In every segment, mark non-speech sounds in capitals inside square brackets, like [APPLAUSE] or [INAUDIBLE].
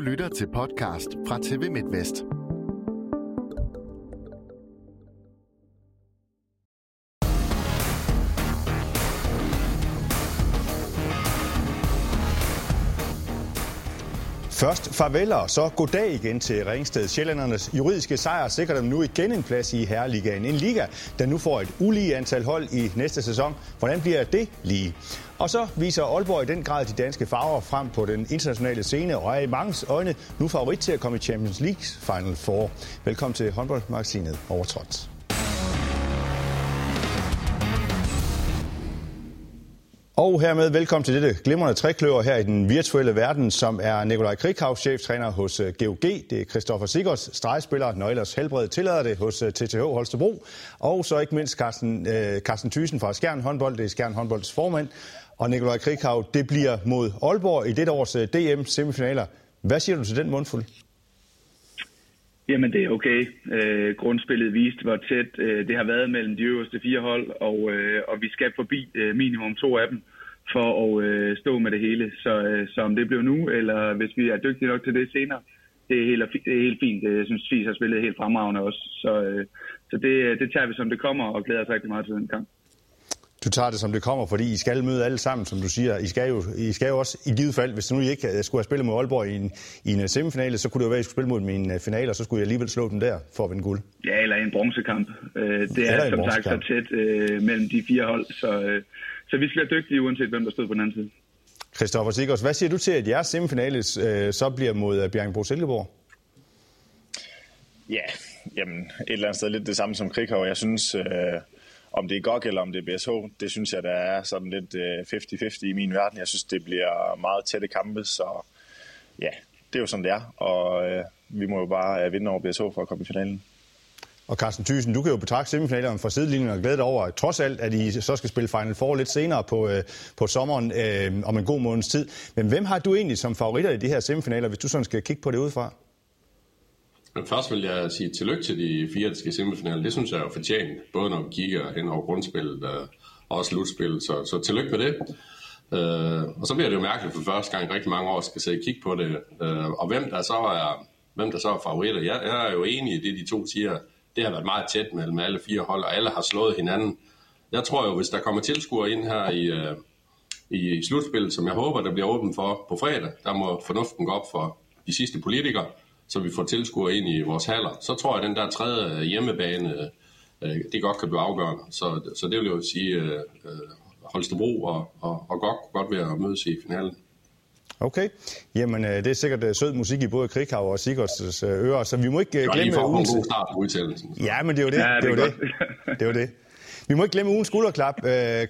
Du lytter til podcast fra TV MidtVest. Først farvel og så goddag igen til Ringsted. Sjællandernes juridiske sejr sikrer dem nu igen en plads i Herreligaen. En liga, der nu får et ulige antal hold i næste sæson. Hvordan bliver det lige? Og så viser Aalborg i den grad de danske farver frem på den internationale scene og er i mange øjne nu favorit til at komme i Champions League Final Four. Velkommen til håndboldmagasinet Overtrådt. Og hermed velkommen til dette glimrende trækløver her i den virtuelle verden, som er Nikolaj Krikhav, cheftræner hos øh, GOG. Det er Christoffer Sigurds, stregspiller, nøglers helbred tillader det hos øh, TTH Holstebro. Og så ikke mindst Carsten, øh, Carsten Thysen fra Skjern Håndbold, det er Skjern Håndbolds formand. Og Nikolaj Krikhav, det bliver mod Aalborg i dette års øh, DM-semifinaler. Hvad siger du til den mundfuld? Jamen, det er okay. Øh, grundspillet viste, hvor tæt øh, det har været mellem de øverste fire hold, og, øh, og vi skal forbi øh, minimum to af dem for at øh, stå med det hele. Så, øh, så om det bliver nu, eller hvis vi er dygtige nok til det senere, det er helt, det er helt fint. Jeg synes, Fis har spillet helt fremragende også. Så, øh, så det, øh, det tager vi, som det kommer, og glæder os rigtig meget til den kamp du tager det, som det kommer, fordi I skal møde alle sammen, som du siger. I skal jo, I skal jo også i givet fald, hvis nu I ikke skulle have spillet mod Aalborg i en, i en semifinale, så kunne det jo være, at I skulle spille mod min finale, og så skulle I alligevel slå dem der for at vinde guld. Ja, eller en bronzekamp. Øh, det er som sagt så tæt øh, mellem de fire hold, så, øh, så vi skal være dygtige, uanset hvem der stod på den anden side. Christoffer Sigurds, hvad siger du til, at jeres semifinale øh, så bliver mod øh, Bjergbro Silkeborg? Ja, jamen et eller andet sted lidt det samme som Krikhav. Jeg synes, øh, om det er GOG eller om det er BSH, det synes jeg, der er sådan lidt øh, 50-50 i min verden. Jeg synes, det bliver meget tætte kampe, så ja, det er jo sådan, det er. Og øh, vi må jo bare øh, vinde over BSH for at komme i finalen. Og Carsten Thyssen, du kan jo betragte semifinalerne fra sidelinjen og glæde dig over, at trods alt, at I så skal spille Final Four lidt senere på, øh, på sommeren øh, om en god måneds tid. Men hvem har du egentlig som favoritter i de her semifinaler, hvis du sådan skal kigge på det udefra? Men først vil jeg sige tillykke til de fire, der skal semifinalen. Det synes jeg er fortjent, både når vi kigger hen over grundspillet øh, og også slutspillet. Så, så tillykke med det. Øh, og så bliver det jo mærkeligt for første gang rigtig mange år skal sidde og kigge på det. Øh, og hvem der så er, hvem der så er favoritter. Jeg, jeg er jo enig i det, de to siger. Det har været meget tæt mellem alle fire hold, og alle har slået hinanden. Jeg tror jo, hvis der kommer tilskuere ind her i, øh, i, i slutspillet, som jeg håber, der bliver åbent for på fredag, der må fornuften gå op for de sidste politikere så vi får tilskuere ind i vores haller, så tror jeg, at den der tredje hjemmebane, øh, det godt kan blive afgørende. Så, så det vil jeg jo sige, øh, øh Holstebro og, og, og godt, godt være at mødes i finalen. Okay. Jamen, øh, det er sikkert øh, sød musik i både Krighav og Sigurds ører, så vi må ikke glemme ugens... Det start på udtalelsen. Ja, men det er jo det. Ja, det, det, er det. det er jo det. Vi må ikke glemme ugens skulderklap.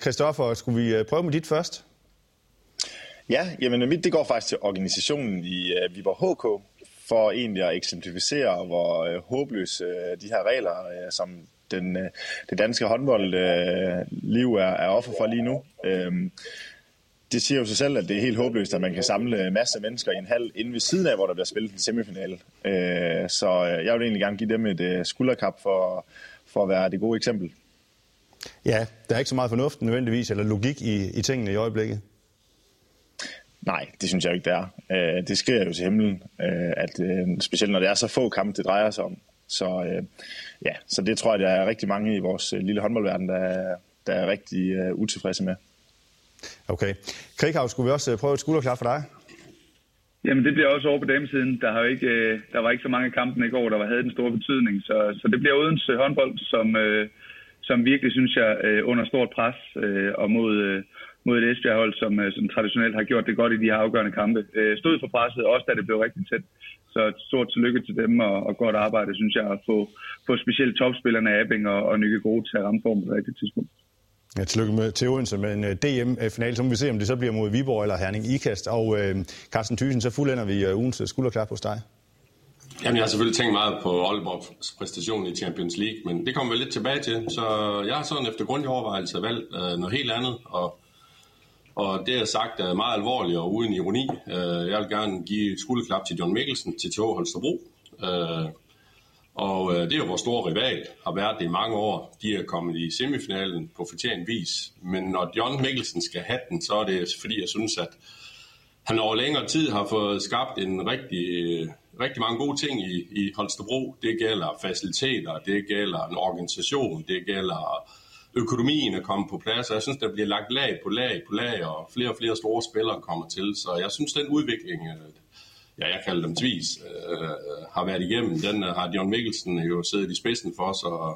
Christoffer, skulle vi prøve med dit først? Ja, jamen mit det går faktisk til organisationen i uh, Viborg HK, for egentlig at eksemplificere, hvor øh, håbløse øh, de her regler, øh, som den, øh, det danske håndboldliv øh, er, er offer for lige nu. Øh, det siger jo sig selv, at det er helt håbløst, at man kan samle masser masse mennesker i en halv inden ved siden af, hvor der bliver spillet en semifinale. Øh, så øh, jeg vil egentlig gerne give dem et øh, skulderkap for, for at være det gode eksempel. Ja, der er ikke så meget fornuft nødvendigvis, eller logik i, i tingene i øjeblikket. Nej, det synes jeg ikke, det er. Øh, det sker jo til himlen, øh, at, øh, specielt når det er så få kampe, det drejer sig om. Så, øh, ja, så det tror jeg, der er rigtig mange i vores øh, lille håndboldverden, der er, der er rigtig øh, utilfredse med. Okay. Krighav, skulle vi også øh, prøve et skulderklap for dig? Jamen det bliver også over på damesiden. Der, har ikke, øh, der var ikke så mange kampe i går, der havde den store betydning. Så, så det bliver uden håndbold, som, øh, som virkelig, synes jeg, øh, under stort pres øh, og mod, øh, mod et Esbjerg-hold, som, øh, som traditionelt har gjort det godt i de her afgørende kampe. Øh, stod for presset, også da det blev rigtig tæt. Så et stort tillykke til dem, og, og godt arbejde, synes jeg, at få, få specielt topspillerne Abing og, og Nykke Gode til at ramme form på det rigtige tidspunkt. Ja, tillykke med til Odense med en DM-final, så må vi se, om det så bliver mod Viborg eller Herning Ikast. Og øh, Carsten Thyssen, så fuldender vi øh, ugens skulderklap hos dig. Jamen, jeg har selvfølgelig tænkt meget på Aalborgs præstation i Champions League, men det kommer vi lidt tilbage til. Så jeg har sådan efter grundig overvejelse valgt øh, noget helt andet, og og det er sagt er meget alvorligt og uden ironi. Øh, jeg vil gerne give et skulderklap til John Mikkelsen til TH Holstebro. Øh, og det er jo vores store rival, har været det i mange år. De er kommet i semifinalen på fortjent vis. Men når John Mikkelsen skal have den, så er det fordi, jeg synes, at han over længere tid har fået skabt en rigtig, rigtig mange gode ting i, i Holstebro. Det gælder faciliteter, det gælder en organisation, det gælder økonomien er kommet på plads, og jeg synes, der bliver lagt lag på lag på lag, og flere og flere store spillere kommer til. Så jeg synes, den udvikling, øh, ja, jeg kalder dem tvis, øh, øh har været igennem, den øh, har John Mikkelsen jo siddet i spidsen for, så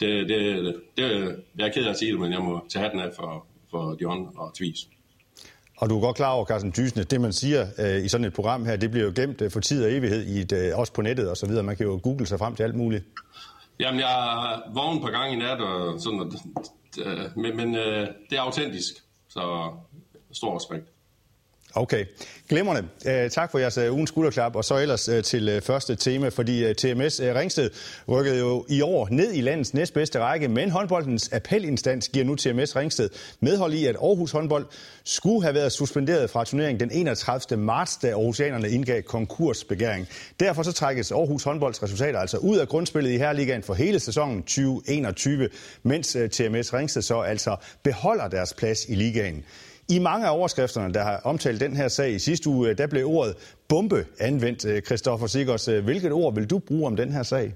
det, det, det, jeg er ked af at sige det, men jeg må tage hatten af for, for John og tvis. Og du er godt klar over, Carsten Thysen, det, man siger øh, i sådan et program her, det bliver jo gemt øh, for tid og evighed, i et, øh, også på nettet og så videre. Man kan jo google sig frem til alt muligt. Jamen, jeg har vågnet på gang i nat, og sådan, øh, men, men øh, det er autentisk, så stor respekt. Okay, glimrende. Uh, tak for jeres uh, ugens skulderklap, og så ellers uh, til første tema, fordi TMS Ringsted rykkede jo i år ned i landets næstbedste række, men håndboldens appelinstans giver nu TMS Ringsted medhold i, at Aarhus håndbold skulle have været suspenderet fra turneringen den 31. marts, da Aarhusianerne indgav konkursbegæring. Derfor så trækkes Aarhus håndbolds resultater altså ud af grundspillet i Herligaen for hele sæsonen 2021, mens TMS Ringsted så altså beholder deres plads i ligaen. I mange af overskrifterne, der har omtalt den her sag i sidste uge, der blev ordet bombe anvendt. Øh, Christoffer Sigers, øh, hvilket ord vil du bruge om den her sag?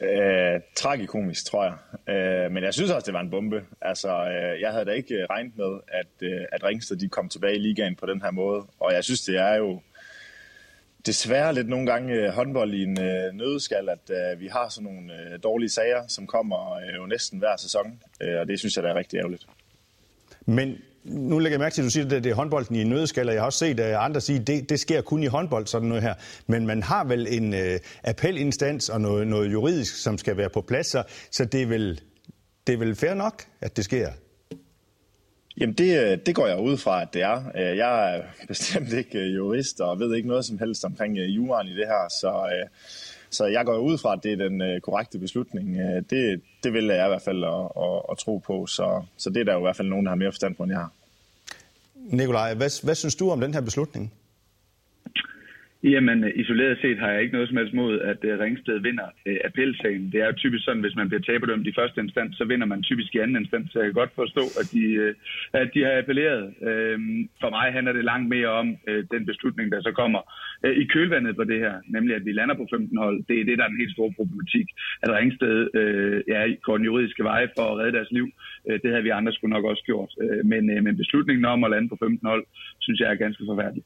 Øh, tragikomisk, tror jeg. Øh, men jeg synes også, det var en bombe. Altså, øh, jeg havde da ikke øh, regnet med, at, øh, at Ringsted de kom tilbage i ligaen på den her måde. Og jeg synes, det er jo desværre lidt nogle gange håndbold i en øh, nødskal, at øh, vi har sådan nogle øh, dårlige sager, som kommer øh, jo næsten hver sæson. Øh, og det synes jeg, der er rigtig ærgerligt. Men nu lægger jeg mærke til, at du siger, at det er håndbolden i en nødskal, og jeg har også set andre sige, at det, det sker kun i håndbold, sådan noget her. Men man har vel en øh, appelinstans og noget, noget juridisk, som skal være på plads, så, så det, er vel, det er vel fair nok, at det sker? Jamen det, øh, det går jeg ud fra, at det er. Øh, jeg er bestemt ikke øh, jurist og ved ikke noget som helst omkring juraen i det her, så... Øh så jeg går ud fra, at det er den øh, korrekte beslutning. Øh, det, det vil jeg i hvert fald at, at, at tro på. Så, så det er der jo i hvert fald nogen, der har mere forstand på, end jeg har. Nikolaj, hvad, hvad synes du om den her beslutning? Jamen, isoleret set har jeg ikke noget som helst mod, at øh, Ringsted vinder øh, uh, appelsagen. Det er jo typisk sådan, hvis man bliver taberdømt i første instans, så vinder man typisk i anden instans. Så jeg kan godt forstå, at de, øh, at de har appelleret. Uh, for mig handler det langt mere om den beslutning, der så kommer i kølvandet på det her, nemlig at vi lander på 15 hold. Det er det, der er den helt store problematik. At Ringsted ja, går den juridiske vej for at redde deres liv. Uh, det havde vi andre skulle nok også gjort. Men, men beslutningen om at lande på 15 hold, synes jeg er ganske forfærdelig.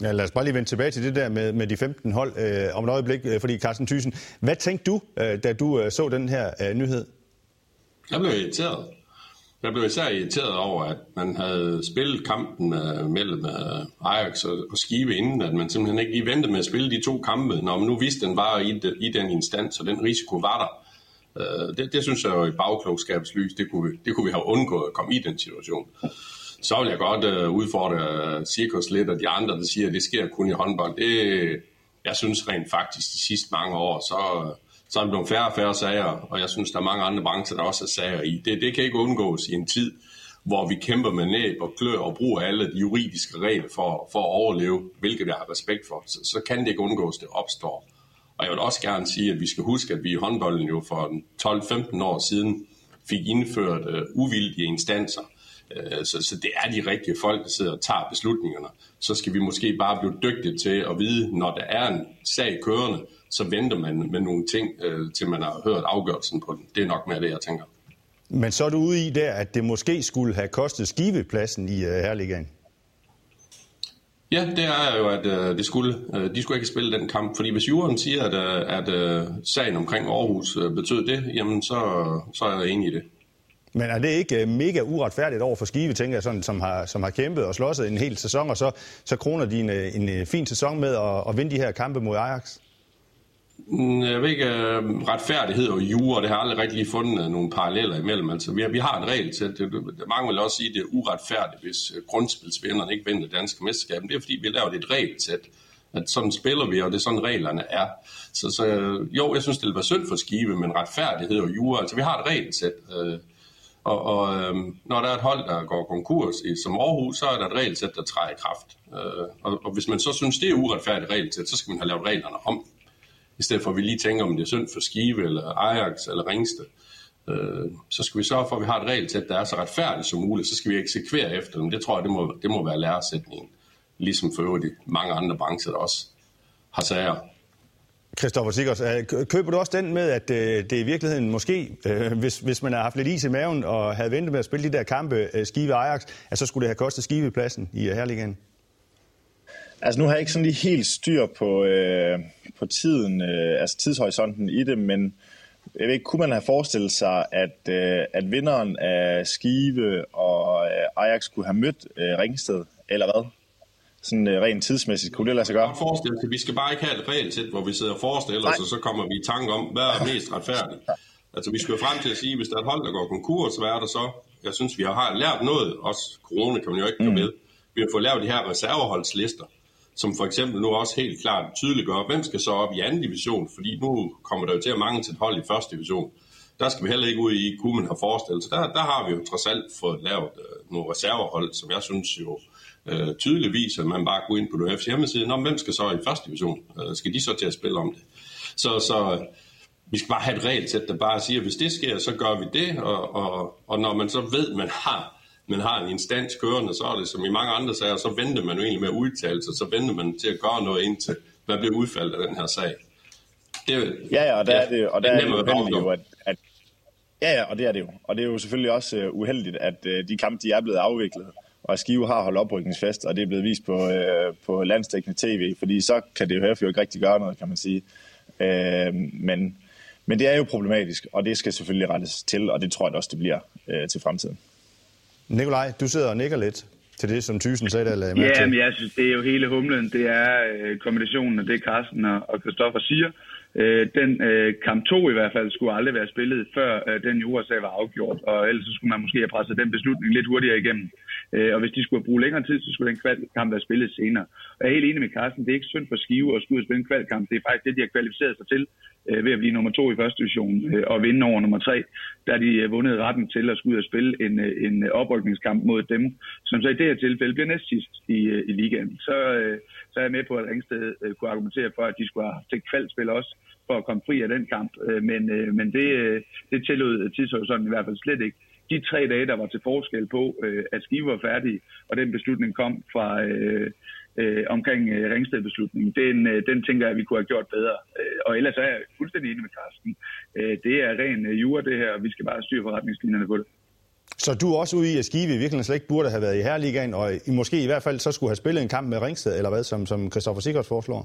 Ja, lad os bare lige vende tilbage til det der med, med de 15 hold øh, om et øjeblik, øh, fordi Carsten Thyssen, hvad tænkte du, øh, da du øh, så den her øh, nyhed? Jeg blev irriteret. Jeg blev især irriteret over, at man havde spillet kampen øh, mellem øh, Ajax og, og Skive inden, at man simpelthen ikke lige ventede med at spille de to kampe, når man nu vidste, den var i, de, i den instans, og den risiko var der. Øh, det, det synes jeg jo i bagklogskabslys, det kunne, det kunne vi have undgået at komme i den situation så vil jeg godt øh, udfordre øh, Cirkus lidt, og de andre, der siger, at det sker kun i håndbold. Det, jeg synes rent faktisk, de sidste mange år, så, så er der blevet færre og færre sager, og jeg synes, der er mange andre brancher, der også er sager i. Det, det kan ikke undgås i en tid, hvor vi kæmper med næb og klør og bruger alle de juridiske regler for, for at overleve, hvilket jeg har respekt for. Så, så kan det ikke undgås, det opstår. Og jeg vil også gerne sige, at vi skal huske, at vi i håndbolden jo for 12-15 år siden fik indført uh, uvildige instanser, så, så det er de rigtige folk, der sidder og tager beslutningerne. Så skal vi måske bare blive dygtige til at vide, når der er en sag kørende, så venter man med nogle ting, øh, til man har hørt afgørelsen på den. Det er nok mere det, jeg tænker. Men så er du ude i der, at det måske skulle have kostet skivepladsen i uh, Herligaen? Ja, det er jo, at uh, det skulle, uh, de skulle ikke spille den kamp, fordi hvis jorden siger, at, uh, at uh, sagen omkring Aarhus uh, betød det, jamen så, så er jeg enig i det. Men er det ikke øh, mega uretfærdigt over for Skive, tænker jeg, sådan, som, har, som har kæmpet og slåsset en hel sæson, og så, så kroner de en, øh, en øh, fin sæson med at, at vinde de her kampe mod Ajax? Mm, jeg ved ikke, retfærdighed og jure, det har aldrig rigtig fundet nogle paralleller imellem. Altså, vi, har, vi har et regelsæt. Mange vil også sige, at det er uretfærdigt, hvis grundspilsvinderne ikke vinder danske mesterskab. Det er fordi, vi har lavet et regelsæt. At sådan spiller vi, og det er sådan reglerne er. Så, så jo, jeg synes, det vil være synd for Skive, men retfærdighed og jure, altså vi har et regelsæt. Og, og øhm, når der er et hold, der går konkurs i, som Aarhus, så er der et regelsæt, der træder i kraft. Øh, og, og hvis man så synes, det er uretfærdigt regelsæt, så skal man have lavet reglerne om. I stedet for at vi lige tænker, om det er synd for Skive, eller Ajax, eller Ringsted. Øh, så skal vi sørge for, at vi har et regelsæt, der er så retfærdigt som muligt. Så skal vi eksekvere efter dem. Det tror jeg, det må, det må være læresætningen. Ligesom for øvrigt mange andre brancher, der også har sager. Christoffer Sikkers, øh, køber du også den med, at øh, det i virkeligheden måske, øh, hvis, hvis man har haft lidt is i maven og havde ventet med at spille de der kampe Skive Ajax, at så skulle det have kostet Skive pladsen i Herligaen? Altså nu har jeg ikke sådan lige helt styr på, øh, på tiden, øh, altså tidshorisonten i det, men jeg ved ikke, kunne man have forestillet sig, at, øh, at vinderen af Skive og øh, Ajax kunne have mødt øh, Ringsted, eller hvad? Sådan øh, rent tidsmæssigt, kunne det lade sig gøre? Forestille sig, vi skal bare ikke have et regelsæt, hvor vi sidder og forestiller os, og så kommer vi i tanke om, hvad er mest retfærdigt. Altså vi skal jo frem til at sige, hvis der er et hold, der går konkurs, hvad er der så? Jeg synes, vi har lært noget, også corona kan man jo ikke mm. med. Vi har fået lavet de her reserveholdslister, som for eksempel nu også helt klart tydeligt gør, hvem skal så op i anden division, fordi nu kommer der jo til at mange til et hold i første division. Der skal vi heller ikke ud i, kunne man have forestillet sig. Der, der har vi jo trods alt fået lavet øh, nogle reservehold, som jeg synes jo øh, tydeligvis, at man bare går ind på UF's hjemmeside, Nå, hvem skal så i første division? Øh, skal de så til at spille om det? Så, så vi skal bare have et regelsæt, der bare siger, at hvis det sker, så gør vi det, og, og, og når man så ved, at man har man har en instans kørende, så er det som i mange andre sager, så venter man jo egentlig med at udtale sig, så venter man til at gøre noget indtil, hvad bliver udfaldet af den her sag. Det, ja, ja, og der ja, er det, og der det er, er det jo, at, at, ja, ja, og det er det jo. Og det er jo selvfølgelig også uh, uheldigt, at uh, de kampe, de er blevet afviklet, og Skive har holdt oprykningsfest, og det er blevet vist på, uh, på landstækkende tv, fordi så kan det jo ikke rigtig gøre noget, kan man sige. Uh, men, men det er jo problematisk, og det skal selvfølgelig rettes til, og det tror jeg også, det bliver uh, til fremtiden. Nikolaj, du sidder og nikker lidt til det, som Thyssen sagde, der lagde Ja, men jeg synes, det er jo hele humlen. Det er øh, kombinationen af det, Carsten og Christoffer siger. Øh, den øh, kamp 2 i hvert fald skulle aldrig være spillet, før øh, den jurasag var afgjort, og ellers så skulle man måske have presset den beslutning lidt hurtigere igennem. Øh, og hvis de skulle bruge længere tid, så skulle den kvalkamp være spillet senere. Og jeg er helt enig med Carsten, det er ikke synd for Skive at skulle spille en kvalkamp. Det er faktisk det, de har kvalificeret sig til øh, ved at blive nummer to i første division øh, og vinde over nummer tre. Der de øh, vundet retten til at skulle ud og spille en, øh, en oprykningskamp mod dem, som så i det her tilfælde bliver næst sidst i, øh, i ligaen. Så, øh, så er jeg med på, at Ringsted øh, kunne argumentere for, at de skulle have til kvalspil også for at komme fri af den kamp. Øh, men, øh, men det, øh, det tillod tidshorisonten i hvert fald slet ikke de tre dage, der var til forskel på, øh, at Skive var færdig, og den beslutning kom fra øh, øh, omkring øh, Ringsted-beslutningen, den, øh, den tænker jeg, at vi kunne have gjort bedre. Øh, og ellers er jeg fuldstændig enig med Carsten. Øh, det er ren øh, jura, det her, og vi skal bare styre forretningslinjerne på det. Så du er også ude i, at Skive i virkeligheden slet ikke burde have været i Herligaen, og I måske i hvert fald så skulle have spillet en kamp med Ringsted, eller hvad, som, som Christoffer Sikkert foreslår?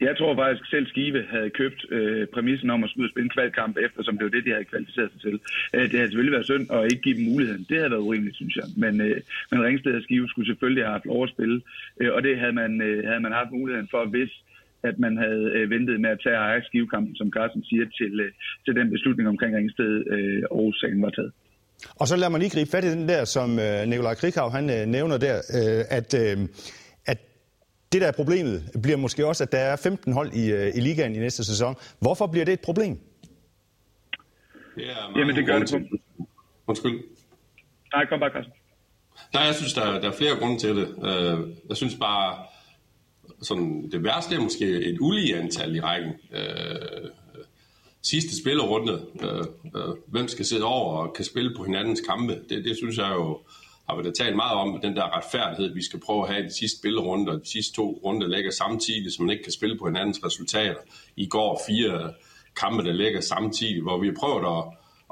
Jeg tror faktisk, selv Skive havde købt øh, præmissen om at skulle spille en kvalkamp, eftersom det var det, de havde kvalificeret sig til. Øh, det havde selvfølgelig været synd at ikke give dem muligheden. Det havde været urimeligt, synes jeg. Men, øh, men Ringsted og Skive skulle selvfølgelig have haft lov at spille, øh, og det havde man, øh, havde man haft muligheden for, hvis at man havde øh, ventet med at tage Ajax Skivekampen, som Carsten siger, til, øh, til den beslutning omkring Ringsted øh, og sagen var taget. Og så lad mig lige gribe fat i den der, som øh, Nikolaj Krikhav han øh, nævner der, øh, at øh, det, der er problemet, bliver måske også, at der er 15 hold i, øh, i ligaen i næste sæson. Hvorfor bliver det et problem? Det er Jamen, det gør det på. Undskyld. Nej, kom bare, Carsten. Nej, jeg synes, der, der er flere grunde til det. Øh, jeg synes bare, sådan, det værste er måske et ulige antal i rækken. Øh, sidste spillerunde, hvem skal sidde over og kan spille på hinandens kampe, det, det synes jeg jo har vi da talt meget om, den der retfærdighed, vi skal prøve at have i de sidste spillerunde, og de sidste to runder ligger samtidig, så man ikke kan spille på hinandens resultater. I går fire kampe, der ligger samtidig, hvor vi har prøvet at,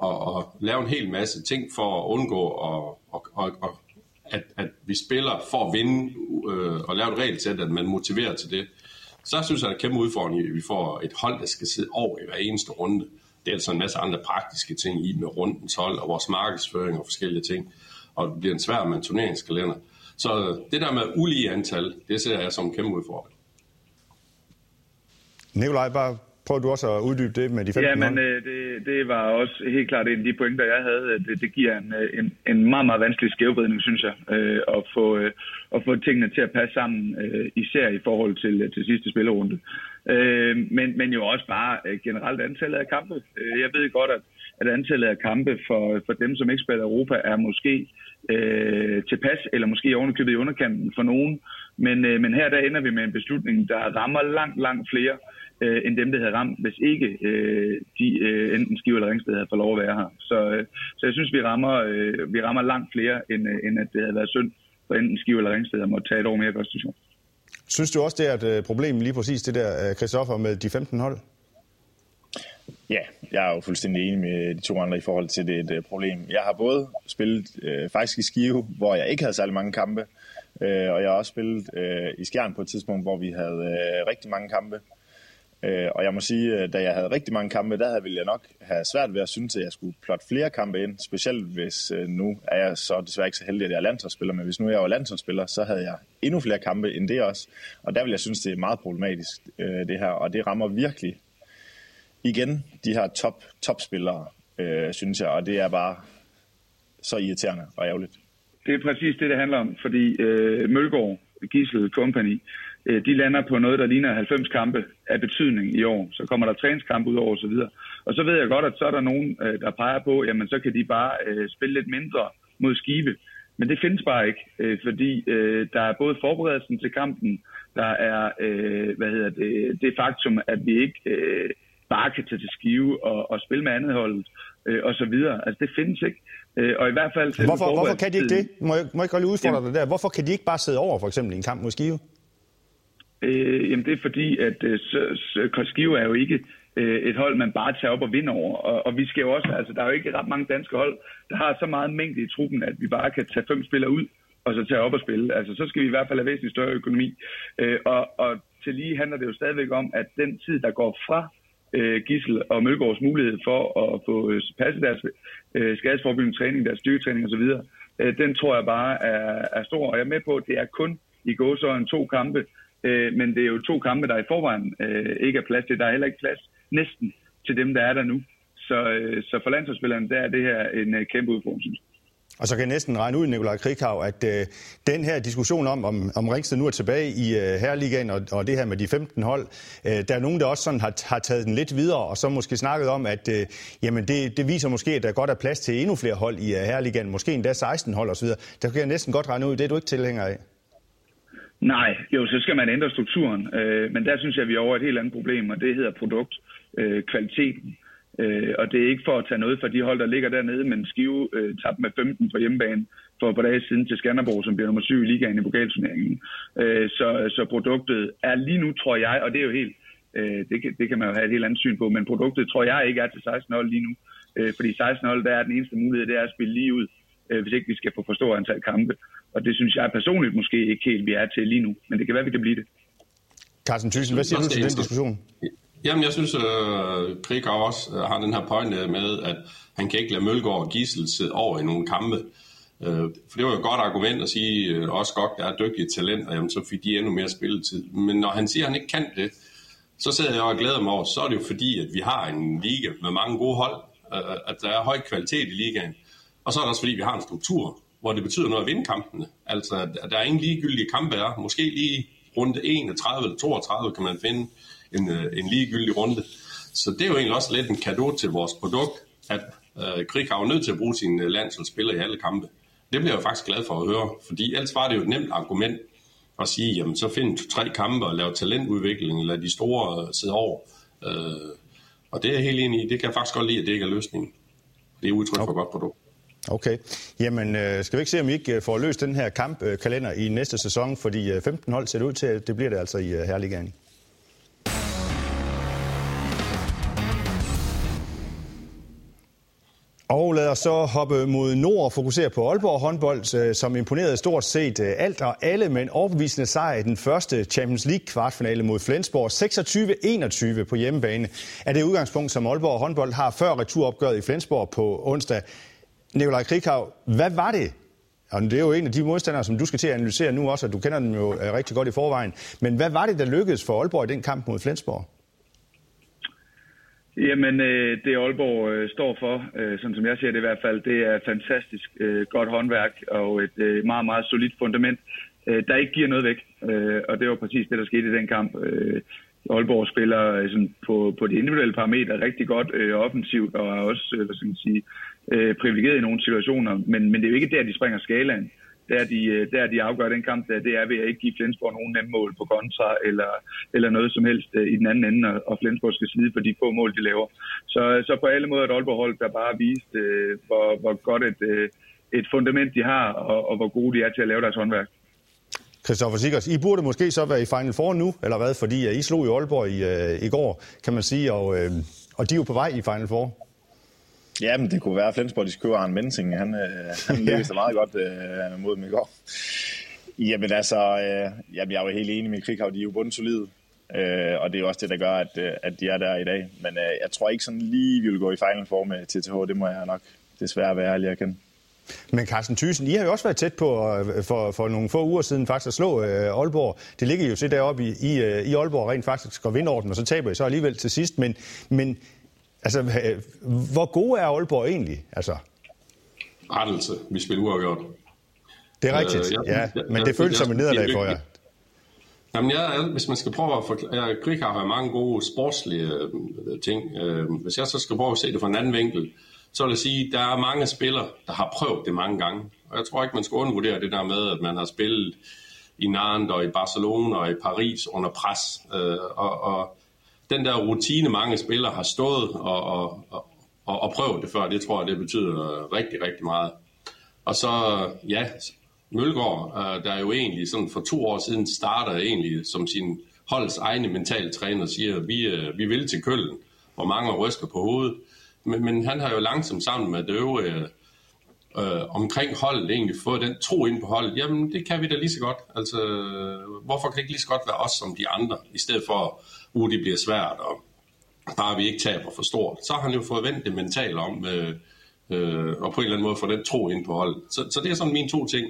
at, at lave en hel masse ting for at undgå, at, at, at, at, at vi spiller for at vinde øh, og lave et regelsæt, at man motiverer til det. Så synes jeg, at det er kæmpe udfordring, at vi får et hold, der skal sidde over i hver eneste runde. Det er altså en masse andre praktiske ting i med rundens hold og vores markedsføring og forskellige ting og det bliver en svær med en turneringskalender. Så det der med ulige antal, det ser jeg som en kæmpe udfordring. Nikolaj, bare prøv du også at uddybe det med de 15 Ja, men øh, det, det var også helt klart en af de pointer, jeg havde. Det, det giver en, øh, en, en meget, meget vanskelig skævvridning, synes jeg, øh, at, få, øh, at få tingene til at passe sammen, øh, især i forhold til, til sidste spillerunde. Øh, men, men jo også bare øh, generelt antallet af kampe. Øh, jeg ved godt, at at antallet af kampe for, for dem, som ikke spiller Europa, er måske øh, tilpas, eller måske ovenikøbet i underkanten for nogen. Men, øh, men her der ender vi med en beslutning, der rammer langt, langt flere øh, end dem, der havde ramt, hvis ikke øh, de øh, enten Skive eller Ringsted havde fået lov at være her. Så, øh, så jeg synes, vi rammer, øh, vi rammer langt flere, end, øh, end at det havde været synd for enten Skive eller Ringsted at måtte tage et år mere i første division. Synes du også, det er et øh, problem lige præcis det der, øh, Christoffer, med de 15 hold? Ja, jeg er jo fuldstændig enig med de to andre i forhold til det et øh, problem. Jeg har både spillet øh, faktisk i Skive, hvor jeg ikke havde særlig mange kampe, øh, og jeg har også spillet øh, i Skjern på et tidspunkt, hvor vi havde øh, rigtig mange kampe. Øh, og jeg må sige, at da jeg havde rigtig mange kampe, der ville jeg nok have svært ved at synes, at jeg skulle plotte flere kampe ind. Specielt hvis øh, nu er jeg så desværre ikke så heldig, at jeg er landsholdsspiller, men hvis nu jeg var landsholdsspiller, så havde jeg endnu flere kampe end det også. Og der vil jeg synes, det er meget problematisk, øh, det her. Og det rammer virkelig igen de her top, topspillere, øh, synes jeg. Og det er bare så irriterende og ærgerligt. Det er præcis det, det handler om, fordi øh, Mølgaard, Gissel Company, Øh, de lander på noget, der ligner 90 kampe af betydning i år. Så kommer der træningskampe ud over osv. Og så ved jeg godt, at så er der nogen, øh, der peger på, jamen så kan de bare øh, spille lidt mindre mod skibe. Men det findes bare ikke, øh, fordi øh, der er både forberedelsen til kampen, der er øh, hvad hedder det, det faktum, at vi ikke bare kan tage til skive og, og spille med andet holdet og så videre. Altså det findes ikke. og i hvert fald... Hvorfor, hvorfor kan de ikke det? Må jeg, må jeg godt lige udfordre dig der? Hvorfor kan de ikke bare sidde over for eksempel i en kamp mod skive? Øh, jamen det er fordi, at øh, Skive er jo ikke øh, et hold, man bare tager op og vinder over. Og, og vi skal jo også, altså der er jo ikke ret mange danske hold, der har så meget mængde i truppen, at vi bare kan tage fem spillere ud og så tage op og spille. Altså så skal vi i hvert fald have væsentligt større økonomi. Øh, og, og til lige handler det jo stadigvæk om, at den tid, der går fra øh, Gissel og Mølgaards mulighed for at få øh, passet deres øh, skadesforbyggende træning, deres styrketræning osv., øh, den tror jeg bare er, er stor. Og jeg er med på, at det er kun i gåsøjne to kampe, Øh, men det er jo to kampe, der i forvejen øh, ikke er plads til. Der er heller ikke plads næsten til dem, der er der nu. Så, øh, så for landsholdsspillerne, der er det her en øh, kæmpe udfordring, og så kan jeg næsten regne ud, Nikolaj Krikhav, at øh, den her diskussion om, om, om Ringsted nu er tilbage i øh, Herreligaen og, og det her med de 15 hold, øh, der er nogen, der også sådan har, har taget den lidt videre, og så måske snakket om, at øh, jamen det, det viser måske, at der godt er plads til endnu flere hold i øh, Herreligaen, måske endda 16 hold osv. Der kan jeg næsten godt regne ud, det er du ikke tilhænger af. Nej, jo, så skal man ændre strukturen. Øh, men der synes jeg, at vi er over et helt andet problem, og det hedder produktkvaliteten. Øh, øh, og det er ikke for at tage noget fra de hold, der ligger dernede, men Skive øh, tabte med 15 på hjemmebane for et par dage siden til Skanderborg, som bliver nummer 7 i ligaen i pokalturneringen. Øh, så, så produktet er lige nu, tror jeg, og det er jo helt, øh, det, kan, det kan man jo have et helt andet syn på, men produktet tror jeg ikke er til 16 hold lige nu. Øh, fordi 16 hold, der er den eneste mulighed, det er at spille lige ud, øh, hvis ikke vi skal få for stor antal kampe. Og det synes jeg personligt måske ikke helt, vi er til lige nu. Men det kan være, vi kan blive det. Carsten Thyssen, hvad siger du til den diskussion? Jamen, jeg synes, øh, Krik også øh, har den her pointe øh, med, at han kan ikke lade Mølgaard og Gissel sidde over i nogle kampe. Øh, for det var jo et godt argument at sige, øh, også godt, der er dygtige talenter, jamen, så fik de endnu mere spilletid. Men når han siger, at han ikke kan det, så sidder jeg og glæder mig over, så er det jo fordi, at vi har en liga med mange gode hold, øh, øh at der er høj kvalitet i ligaen. Og så er det også fordi, vi har en struktur, hvor det betyder noget at vinde kampene. Altså, at der er ingen ligegyldige kampe er. Måske lige runde 31 eller 32 kan man finde en, øh, en ligegyldig runde. Så det er jo egentlig også lidt en gave til vores produkt, at øh, Krig har jo nødt til at bruge sine landsholdsspillere i alle kampe. Det bliver jeg faktisk glad for at høre, fordi ellers var det jo et nemt argument at sige, jamen så find tre kampe og lave talentudvikling, eller de store øh, sidde over. Øh, og det er jeg helt enig i. Det kan jeg faktisk godt lide, at det ikke er løsningen. Det er udtryk for okay. godt produkt. Okay. Jamen, øh, skal vi ikke se, om I ikke øh, får løst den her kampkalender i næste sæson? Fordi 15 hold ser det ud til, at det bliver det altså i Herligaen. Og lad os så hoppe mod nord og fokusere på Aalborg håndbold, øh, som imponerede stort set øh, alt og alle med en overbevisende sejr i den første Champions League kvartfinale mod Flensborg. 26-21 på hjemmebane er det udgangspunkt, som Aalborg håndbold har før returopgøret i Flensborg på onsdag. Nikolaj Krikau, hvad var det? Og det er jo en af de modstandere, som du skal til at analysere nu også, og du kender dem jo øh, rigtig godt i forvejen. Men hvad var det, der lykkedes for Aalborg i den kamp mod Flensborg? Jamen, øh, det Aalborg øh, står for, øh, sådan som jeg ser det i hvert fald, det er fantastisk øh, godt håndværk og et øh, meget, meget solidt fundament, der ikke giver noget væk. Og det var præcis det, der skete i den kamp. Aalborg spiller sådan, på, på de individuelle parametre rigtig godt øh, offensivt, og er også øh, hvad skal man sige, øh, privilegeret i nogle situationer, men, men det er jo ikke der, de springer skalaen der de, øh, der de afgør den kamp, der, det er ved at ikke give Flensborg nogen nemme mål på kontra, eller, eller noget som helst øh, i den anden ende, og Flensborg skal slide på de få mål, de laver. Så, så på alle måder et Aalborg-hold, der bare viste, øh, hvor, hvor godt et, øh, et fundament de har, og, og hvor gode de er til at lave deres håndværk. Christoffer Sikkers, I burde måske så være i Final Four nu, eller hvad? Fordi øh, I slog i Aalborg i, øh, i går, kan man sige, og, øh, og de er jo på vej i Final Four. Ja, men det kunne være, at Flensborg, de skriver Arne Mensing. Han, øh, han lykkedes ja. meget godt øh, mod dem i går. Jamen altså, øh, jamen, jeg er jo helt enig med Krighav, de er jo bundsolide. Øh, og det er også det, der gør, at, øh, at de er der i dag. Men øh, jeg tror ikke sådan lige, vi vil gå i Final Four med TTH. Det må jeg nok desværre være ærlig at kende. Men Carsten Thyssen, I har jo også været tæt på øh, for, for nogle få uger siden faktisk at slå øh, Aalborg. Det ligger jo så deroppe i, i, øh, i Aalborg rent faktisk og vinde over dem, og så taber I så alligevel til sidst. Men, men Altså, hvor gode er Aalborg egentlig? Altså? Rettelse. Vi spiller uafgjort. Det er rigtigt, øh, jeg, ja. Men det føles som en nederlag for jer. Jamen, jeg, hvis man skal prøve at forklare... Krik har mange gode sportslige øh, ting. Øh, hvis jeg så skal prøve at se det fra en anden vinkel, så vil jeg sige, at der er mange spillere, der har prøvet det mange gange. Og jeg tror ikke, man skal undervurdere det der med, at man har spillet i Nantes og i Barcelona og i Paris under pres. Og, og den der rutine, mange spillere har stået og, og, og, og prøvet det før, det tror jeg, det betyder rigtig, rigtig meget. Og så, ja, Mølgaard, øh, der er jo egentlig sådan for to år siden starter egentlig som sin holds egne mentale træner siger, vi, øh, vi vil til Køllen, hvor mange ryster på hovedet. Men, men han har jo langsomt sammen med det øvrige øh, omkring holdet egentlig fået den tro ind på holdet. Jamen, det kan vi da lige så godt. Altså, hvorfor kan det ikke lige så godt være os som de andre, i stedet for uh, det bliver svært, og bare vi ikke taber for stort. Så har han jo fået vendt det mentalt om, øh, øh, og på en eller anden måde få den tro ind på holdet. Så, så det er sådan mine to ting.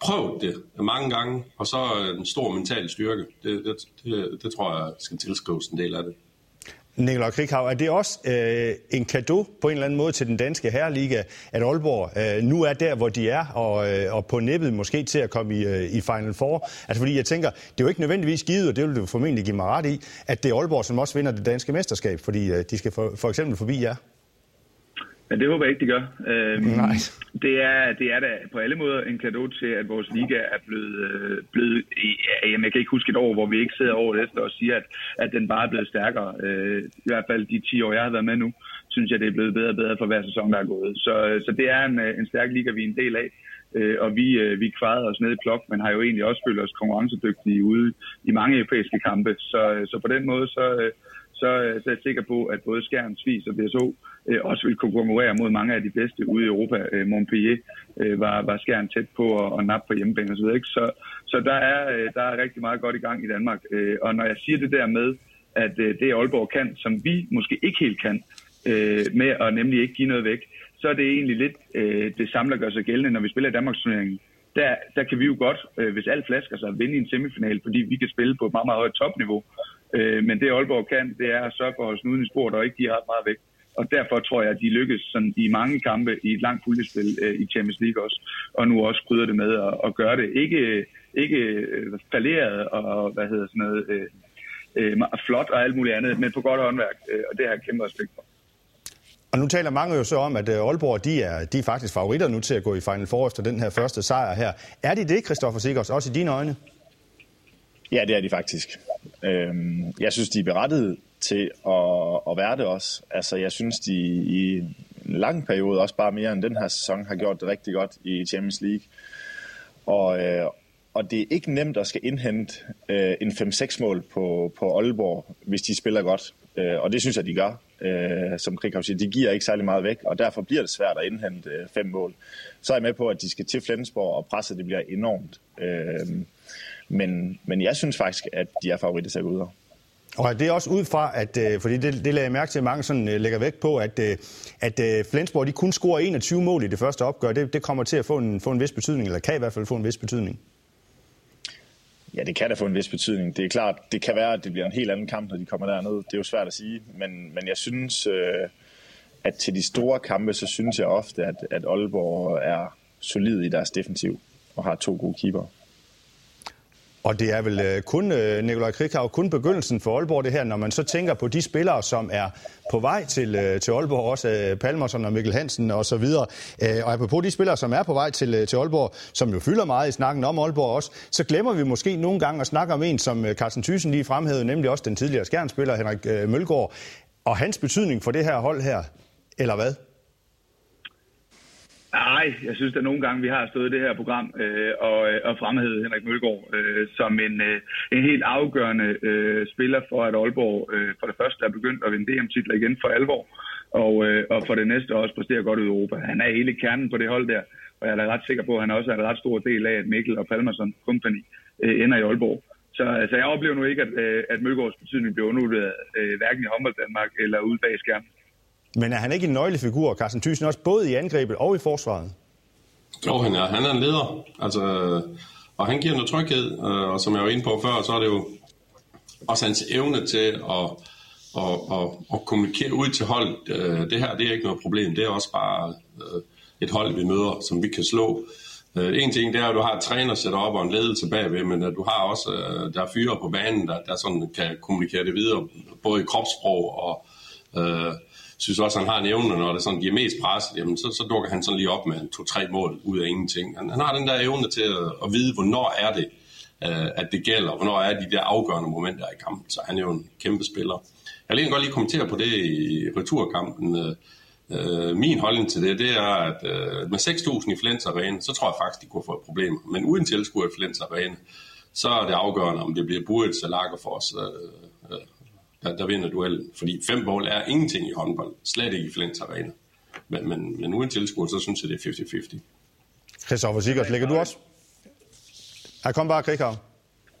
Prøv det mange gange, og så øh, en stor mental styrke. Det, det, det, det tror jeg skal tilskrives en del af det. Nikolaj Krighav, er det også øh, en gave på en eller anden måde til den danske herreliga, at Aalborg øh, nu er der, hvor de er, og, øh, og på nippet måske til at komme i, øh, i Final Four? Altså fordi jeg tænker, det er jo ikke nødvendigvis givet, og det vil du formentlig give mig ret i, at det er Aalborg, som også vinder det danske mesterskab, fordi øh, de skal for, for eksempel forbi jer. Ja, det håber jeg ikke, de gør. Øhm, Nej. Det er, det er da på alle måder en gave til, at vores liga er blevet, øh, blevet jamen, jeg kan ikke huske et år, hvor vi ikke sidder over efter og siger, at, at den bare er blevet stærkere. Øh, I hvert fald de 10 år, jeg har været med nu, synes jeg, det er blevet bedre og bedre for hver sæson, der er gået. Så, så det er en, en stærk liga, vi er en del af. Øh, og vi, øh, vi kvarede os ned i plok, men har jo egentlig også følt os konkurrencedygtige ude i mange europæiske kampe. Så, så på den måde, så, øh, så, så er jeg sikker på, at både Skjern, Svis og BSO øh, også vil kunne konkurrere mod mange af de bedste ude i Europa. Øh, Montpellier øh, var, var skæren tæt på at, og nappe på hjemmebane osv. Så, så der, er, øh, der er rigtig meget godt i gang i Danmark. Øh, og når jeg siger det der med, at øh, det Aalborg kan, som vi måske ikke helt kan, øh, med at nemlig ikke give noget væk, så er det egentlig lidt øh, det samme, der gør sig gældende, når vi spiller i Danmarks turneringen. Der, der kan vi jo godt, øh, hvis alt flasker sig, vinde i en semifinal, fordi vi kan spille på et meget, meget højt topniveau. Øh, men det Aalborg kan, det er at sørge for at snuden i sporet og ikke give ret meget væk. Og derfor tror jeg, at de lykkes sådan i mange kampe i et langt puljespil øh, i Champions League også. Og nu også krydder det med at, at gøre det. Ikke, ikke øh, falderet og hvad hedder sådan noget, øh, øh, flot og alt muligt andet, men på godt håndværk. Øh, og det har jeg kæmpe respekt for. Og nu taler mange jo så om, at øh, Aalborg de er, de er faktisk favoritter nu til at gå i Final Four efter den her første sejr her. Er de det, Christoffer Sikkers, også i dine øjne? Ja, det er de faktisk. Øhm, jeg synes, de er berettiget til at, at være det også. Altså, jeg synes, de i en lang periode, også bare mere end den her sæson, har gjort det rigtig godt i Champions League. Og, øh, og det er ikke nemt at skal indhente øh, en 5-6 mål på, på Aalborg, hvis de spiller godt. Øh, og det synes jeg, de gør. Øh, som Krikov siger, de giver ikke særlig meget væk, og derfor bliver det svært at indhente øh, fem mål. Så er jeg med på, at de skal til Flensborg, og presset det bliver enormt. Øh, men, men jeg synes faktisk, at de er favoritter til at gå ud og det er også ud fra, at, øh, fordi det, det lagde jeg mærke til, at mange sådan, øh, lægger vægt på, at, øh, at Flensborg de kun scorer 21 mål i det første opgør. Det, det kommer til at få en, få en vis betydning, eller kan i hvert fald få en vis betydning. Ja, det kan da få en vis betydning. Det er klart, det kan være, at det bliver en helt anden kamp, når de kommer derned. Det er jo svært at sige, men, men jeg synes, at til de store kampe, så synes jeg ofte, at, at Aalborg er solid i deres defensiv og har to gode keeper. Og det er vel øh, kun, øh, Nikolaj Krikau, kun begyndelsen for Aalborg det her, når man så tænker på de spillere, som er på vej til, øh, til Aalborg, også øh, Palmerson og Mikkel Hansen og så videre. Øh, og apropos de spillere, som er på vej til, øh, til Aalborg, som jo fylder meget i snakken om Aalborg også, så glemmer vi måske nogle gange at snakke om en, som Carsten Thyssen lige fremhævede, nemlig også den tidligere skærnspiller Henrik Mølgaard, og hans betydning for det her hold her, eller hvad? Nej, jeg synes at nogle gange, vi har stået i det her program øh, og, øh, og fremhævet Henrik Mølgaard øh, som en, øh, en helt afgørende øh, spiller for, at Aalborg øh, for det første er begyndt at vinde DM-titler igen for alvor, og, øh, og for det næste også præsterer godt i Europa. Han er hele kernen på det hold der, og jeg er ret sikker på, at han også er en ret stor del af, at Mikkel og Palmerson Company øh, ender i Aalborg. Så altså, jeg oplever nu ikke, at, øh, at Mølgaards betydning bliver undervurderet, øh, hverken i håndbold Danmark eller ude bag skærmen. Men er han ikke en nøglefigur, Carsten Thyssen, også både i angrebet og i forsvaret? Jo, han er. Han er en leder. Altså, og han giver noget tryghed, øh, og som jeg var inde på før, så er det jo også hans evne til at, at, at, at kommunikere ud til hold. Øh, det her det er ikke noget problem. Det er også bare øh, et hold, vi møder, som vi kan slå. En ting det er, at du har et træner sætter op og en ledelse bagved, men du har også der er fyre på banen, der, der sådan kan kommunikere det videre, både i kropssprog og øh, synes også, han har en evne, når det sådan giver mest pres, jamen, så, så dukker han sådan lige op med to-tre mål ud af ingenting. Han, han har den der evne til at, at vide, hvornår er det, øh, at det gælder, hvornår er de der afgørende momenter i kampen, så han er jo en kæmpe spiller. Jeg vil godt lige kommentere på det i returkampen. Øh, min holdning til det, det er, at øh, med 6.000 i Flens Arena, så tror jeg faktisk, de kunne få et problem. Men uden tilskuer i Flens Arena, så er det afgørende, om det bliver Burits eller Lagerfors, uh, øh, uh, der, der vinder duellen. Fordi fem mål er ingenting i håndbold. Slet ikke i Flens Arena. Men, men, men uden tilskuer, så synes jeg, det er 50-50. Christoffer Sigurds, lægger du også? Her kom bare, Krikhav.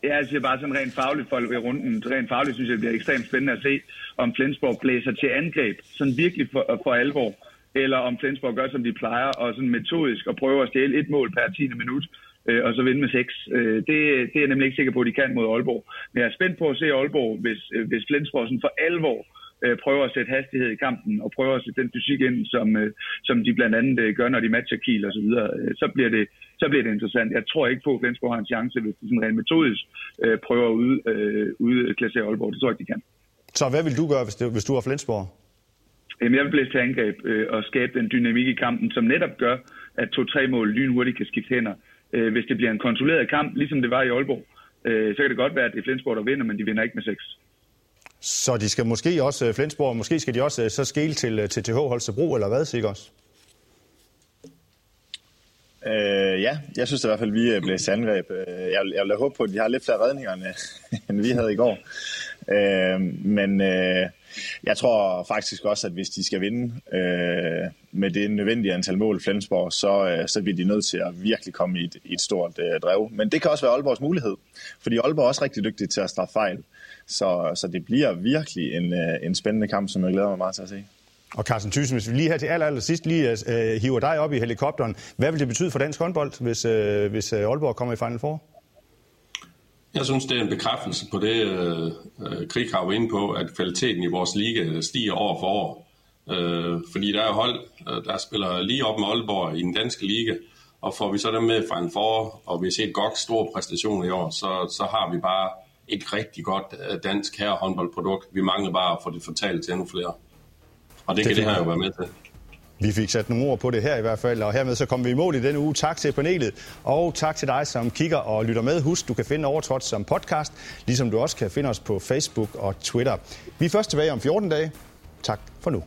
Ja, jeg siger bare sådan rent fagligt for ved runden. Rent fagligt synes jeg, det bliver ekstremt spændende at se, om Flensborg blæser til angreb, sådan virkelig for, for alvor, eller om Flensborg gør, som de plejer, og sådan metodisk og prøver at stjæle et mål per 10. minut, øh, og så vinde med seks. Øh, det, det er jeg nemlig ikke sikker på, at de kan mod Aalborg. Men jeg er spændt på at se Aalborg, hvis, øh, hvis Flensborg for alvor øh, prøver at sætte hastighed i kampen, og prøver at sætte den fysik ind, som, øh, som de blandt andet øh, gør, når de matcher Kiel og så videre, øh, så, bliver det, så bliver det interessant. Jeg tror ikke på, at Flensborg har en chance, hvis de sådan rent metodisk øh, prøver at ud, øh, udklassere Aalborg. Det tror jeg ikke, de kan. Så hvad vil du gøre, hvis, det, hvis du er Flensborg? Jamen, jeg vil blæse til angreb øh, og skabe den dynamik i kampen, som netop gør, at to-tre mål lynhurtigt kan skifte hænder øh, hvis det bliver en kontrolleret kamp, ligesom det var i Aalborg, øh, så kan det godt være, at det er Flensborg, der vinder, men de vinder ikke med 6. Så de skal måske også, øh, Flensborg, måske skal de også øh, så skele til, øh, til TH Holstebro, eller hvad, Sigurds? Øh, ja, jeg synes i hvert fald, at vi blev angreb. Jeg, jeg vil håbe på, at de har lidt flere redninger, end [LAUGHS] vi havde i går. Øh, men øh, jeg tror faktisk også, at hvis de skal vinde øh, med det nødvendige antal mål Flensborg, så, øh, så bliver de nødt til at virkelig komme i et, i et stort øh, drev. Men det kan også være Aalborgs mulighed, fordi Aalborg er også rigtig dygtig til at straffe fejl. Så, så det bliver virkelig en, øh, en spændende kamp, som jeg glæder mig meget til at se. Og Carsten Thyssen, hvis vi lige her til aller, aller sidst lige øh, øh hiver dig op i helikopteren, hvad vil det betyde for dansk håndbold, hvis, øh, hvis øh, Aalborg kommer i Final Four? Jeg synes, det er en bekræftelse på det, øh, Krig har inde på, at kvaliteten i vores liga stiger år for år. Øh, fordi der er hold, øh, der spiller lige op med Aalborg i den danske liga, og får vi så dem med fra en for, og vi ser godt stor præstation i år, så, så har vi bare et rigtig godt øh, dansk herrehåndboldprodukt. Vi mangler bare at få det fortalt til endnu flere. Og det, det kan det her jo være med til. Vi fik sat nogle ord på det her i hvert fald, og hermed så kommer vi i mål i denne uge. Tak til panelet, og tak til dig, som kigger og lytter med. Husk, du kan finde Overtrådt som podcast, ligesom du også kan finde os på Facebook og Twitter. Vi er først tilbage om 14 dage. Tak for nu.